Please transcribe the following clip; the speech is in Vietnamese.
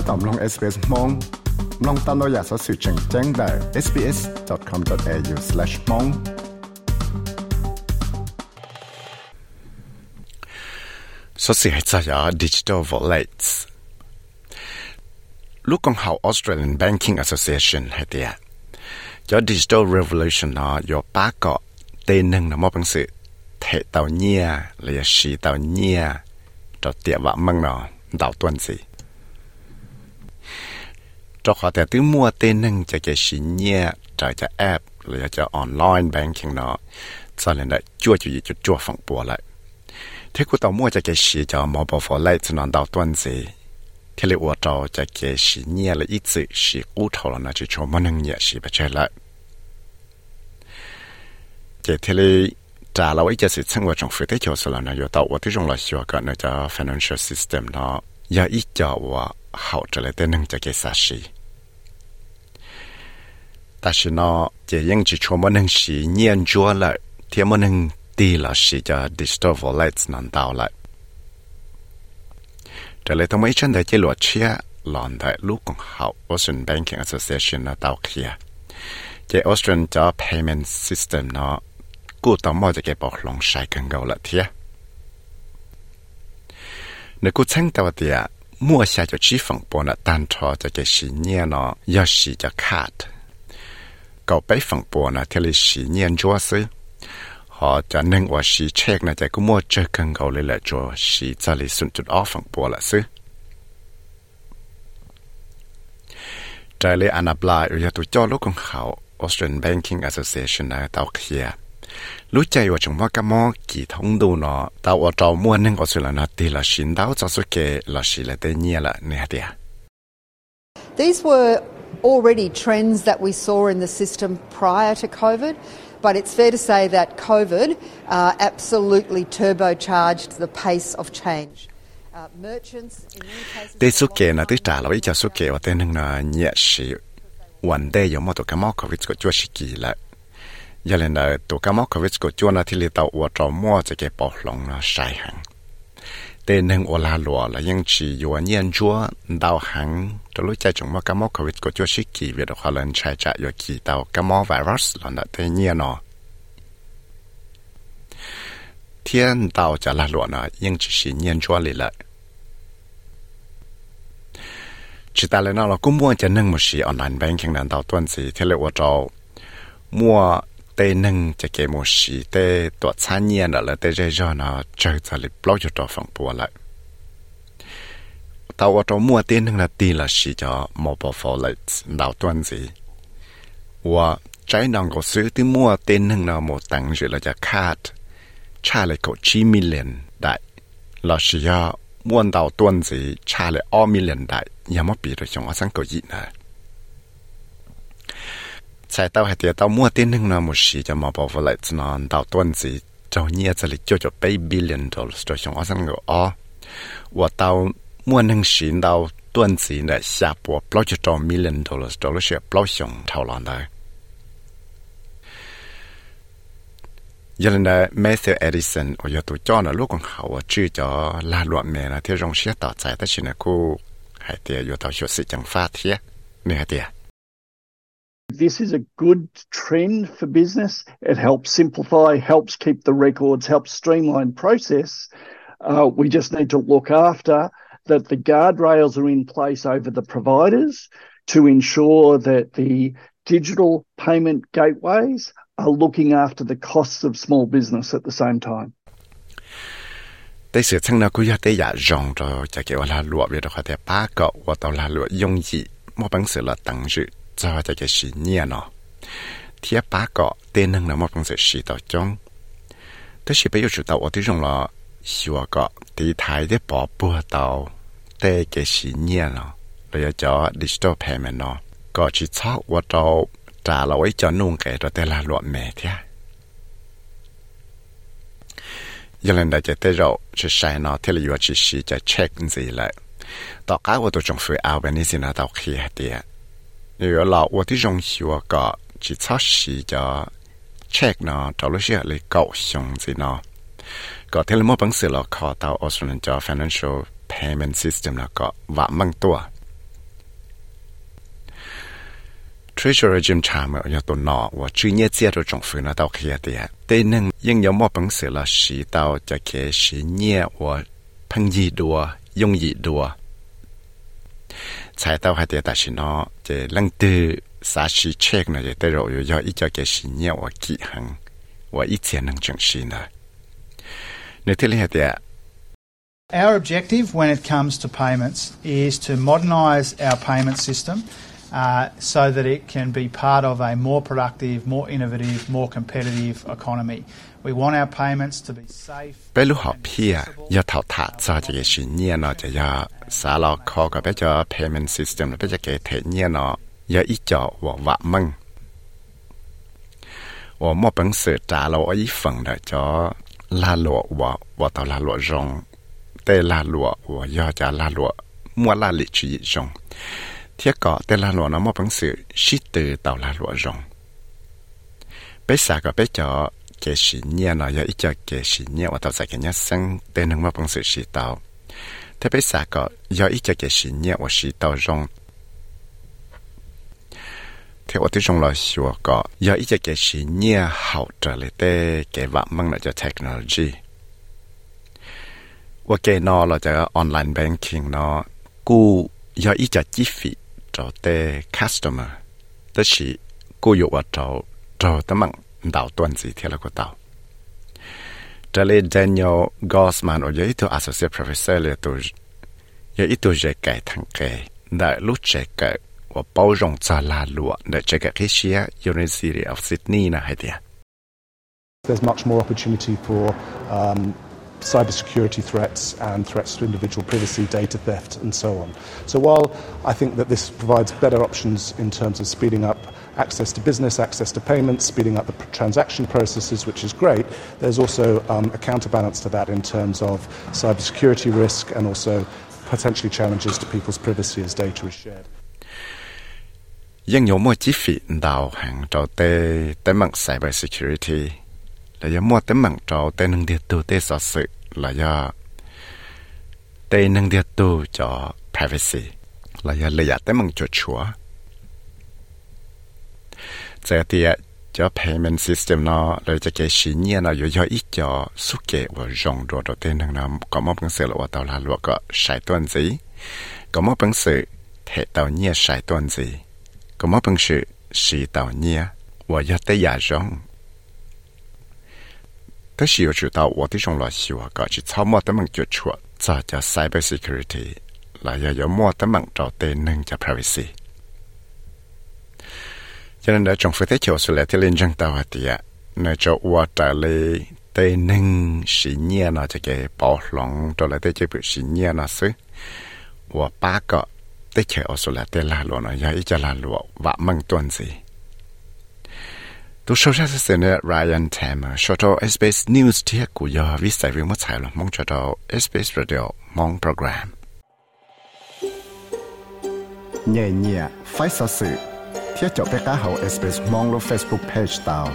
ถ้าตอมลง SBS มองลองตามเราอยากสอสื่อแจ้งแจ้งได้ sbs.com.au/mong สอสื่อให้ใจยา digital wallets ลูกของเขา Australian Banking Association ให้เดียยา digital revolution นะยาป้าก็เตนึงนะมอบังสื่อเทเตาเนียเลยสีเตาเนียจอเตียว่ามังเนาะดาวต้นสิ cho họ แต่ตื้อมัวเต้นนึงจะจะสินเนี่ยจะจะแอปหรือจะออนไลน์แบงกิ้งเนาะสอนเลยนะจั่วจุยจุดจั่วฝั่งปัวเลยที่กูต่อมัวจะแกสีจะมอบฟอไลท์นอนดาวต้นสีที่เลยอวดเราจะแกสีเนี่ยละอีสิสีกู้เท่าแล้วนะจะชมมันนึงเนี่ยสีไปเช่ละเจที่เลยจ่าเราไอ้จะสิทั้งว่าจงฟื้นได้เกี่ยวสละนะอยู่ต่อว่าที่จงเราชัวกันนะจะ financial system เนาะอย่าอีจ่อว่าเขาจะเลยเต้นนึงจะแกสี 但是呢，这样子全部能是研究了，天么能低了是叫 digital wallets 能到了。这里他们真的这落车，浪的路更好，Australian Banking Association 呢到去啊，这 Australian 叫 payment system 呢，古到么这个包龙晒更高了天。那古称到的。mua xa cho chi phần bộ nè tan cho cho cái xí nhẹ nó do xí cho card cậu bé phần bộ nè theo lý xí nhẹ chúa sư họ cho nênว่าxí check nè cho cũng mua chơi cần cậu lấy lại cho xí cho lý xuân chút off phần bộ là sư trái lấy anh apply rồi tụi cho lúc con khảo Australian Banking Association nè tao kia รู้ใจว่าจงว่ากะมอกี่ทงดูเนาะแต่ว่าจอมัวนึงก็สุดละนะตีละชินดาวจะสุเกละชิละเตเนี่ยละเนี่ยเดีย These were already trends that we saw in the system prior to COVID. But it's fair to say that COVID uh, absolutely turbocharged the pace of change. Uh, they so ke na te ta lo cha so ke wa te nang na nya shi one day yo mo to ka mo ko vits ko chua shi ki la ya le na to ka mo ko vits ko chua na ti le ta wa tra mo che ke po long na shai hang bên hàng ô la lúa là những chỉ yếu nhiên chúa đào hàng cho lúc chạy chúng mà cá mò covid của chúa sĩ kỳ về được hòa lần chạy chạy yếu kỳ tàu cá mò virus là đã thế nhiên nó thiên tàu trả la lúa nó nhưng chỉ sĩ nhiên chúa lì lại chỉ ta lên nó là cũng mua cho nâng một sĩ online banking nền tàu tuần sĩ thế lệ ô trâu mua tê nâng cho cái một sĩ tê tuột xa nhiên là tê dây do nó chơi cho lịch blog cho trò phòng bùa lại tao ở trong mua tiền nâng là tiền là sĩ cho mobile wallet đào tuần gì và trái nòng có sử tí mua tiền nâng là một tầng rồi là cho card trả lại có 9 million đại là sĩ cho mua đào tuần gì trả lại 2 million đại ยังไม่ปีเ ลยจงว่าสังเกตนะ sai tao hay tiệt tao mua tiền hưng nào một xí cho mà bảo vệ lại nó tao tuần gì cho nhia cho lịch cho cho bảy billion dollars cho chúng ở sang ngựa ó và tao mua hưng xí tao tuần gì để xa bộ bao cho cho million dollars đó là sẽ bao xong thao lần đấy giờ này Matthew Edison ở giờ tụi cho nó lúc còn hậu chưa cho la luận mẹ là theo dòng xe tạo giải tới chuyện là cô hay tiệt giờ tao sự chẳng phát thiệt nè tiệt this is a good trend for business. It helps simplify, helps keep the records, helps streamline process. Uh, we just need to look after that the guardrails are in place over the providers to ensure that the digital payment gateways are looking after the costs of small business at the same time. แต่เสือช่างเราก็ยากแต่อยากจองเราจะเกี่ยวลาลวบเลยเราแต่ป้าก็ว่าตอนลาลวบยงยีมอบังเสือเราตั้งจุด cho cho cái sự nhẹ nó thì ba có tên năng là một công sự sự tạo trong thế thì bây giờ chủ tạo ở đây trong là xua có thì thái để bỏ bùa tạo để cái sự nhẹ nó bây cho digital payment nó có chỉ cho ở đâu trả lời cho nông cái rồi để là luận mẹ thế giờ lần đại tế rồi chỉ sai nó thì là chỉ chỉ check gì lại của tôi trong phía ao bên này xin là เออเราว่าที่จงหิวก็จิตชักสีจะเช็คนะจะรู้เสียเลยเก่าชงสินะก็เทเลมอบังสือเราขอตาออสเตรเลีย financial payment system นะก็วังตัว Treasury Jim Chalmer ยตัวนอว่าชื่อเนี่ยเจียตัวจงฝืนนะตาเขียเตียเต้นึงยังยอมอบังสือเราสีตาจะเขียสีเนี่ยว่าพังยีดัว ยงยีดัว 才到还得但是呢，这冷的啥是 check 呢？也得肉有要一家个是业我记恒，我一天能证实呢。你听了的。Our objective when it comes to payments is to modernise our payment system uh, so that it can be part of a more productive, more innovative, more competitive economy. 贝鲁好批啊！要淘汰早这个十年了，就要啥了靠个别叫 payment system 了，别叫给提年了，要一叫我挖梦。我没本事打了我一份的叫拉罗我，我到拉罗中，对拉罗我要叫拉罗，莫拉里去中。贴个对拉罗呢没本事，是得到拉罗中。别啥个别叫。cái sĩ nhẹ nó giờ ít cái sĩ nhẹ và tạo cái nhát sang tên hướng vào bằng sự sĩ tạo thế bây giờ có giờ ít cái sĩ nhẹ và sĩ tạo rong thế ở tiếng trong là sửa có giờ cái sĩ nhẹ hậu trở lại tê cái vạm là cho technology và cái nó là cho online banking nó cú giờ ít cho chi phí cho tê customer tức là cú vào cho cho tấm mạng 忙到段子贴了个到这里 Daniel Gossman 我有一头 associate professor 了都有一头热改堂改那路这个我包容在拉路那这个这些 University of Sydney 呢还的 There's much more opportunity for um, cybersecurity threats and threats to individual privacy, data theft, and so on. So while I think that this provides better options in terms of speeding up access to business, access to payments, speeding up the transaction processes, which is great, there's also um, a counterbalance to that in terms of cybersecurity risk and also potentially challenges to people's privacy as data is shared. ยัง有么几费到行到的的问 cyber security là do mua tấm mạng trâu tên nâng điệt tu tê sở sự là do tên nâng điệt tu cho privacy là do lợi tấm mạng cho chúa จะเตียจะ payment system เนาะเราจะเกชิเนียเนาะอยู่ย่ออีกจอสุเกวจงดัวตัวเต้นทางน้ำก็มอบหนังสือละว่าตาลาลวก็ใช้ต้นสีก็มอบหนังสือเทตาเนียใช้ต้นสีก็มอบหนังสือสีตาเนียว่ายัดแต่ยาองแต่สิวจุดเอาว่าที่ชงลอสิว่าก็จะชอบมั่วแต่มันจุดชัวจะจะ cyber security หลายอย่างมั่แต่มันจะเต็นหนึ่งจะ privacy cho nên đã trong phía thế chỗ sự lẽ thế lên chân tàu hạt địa nơi cho ua trả lời tê nâng sĩ nhia nó cho cái bảo lòng cho lại tê chế bị sĩ nhia nó xứ. Ua ba cái chế chiều số là tây là luôn nó ya ý cho là luôn và măng tuần gì tu sâu sắc sẽ nè Ryan Tam cho cho SBS News tiết của giờ, viết sai việc mất sai là mong cho cho SBS Radio, mong program. Nhẹ nhẹ, phải sợ sự thiết cho bé cá hậu SBS mong lo Facebook page tao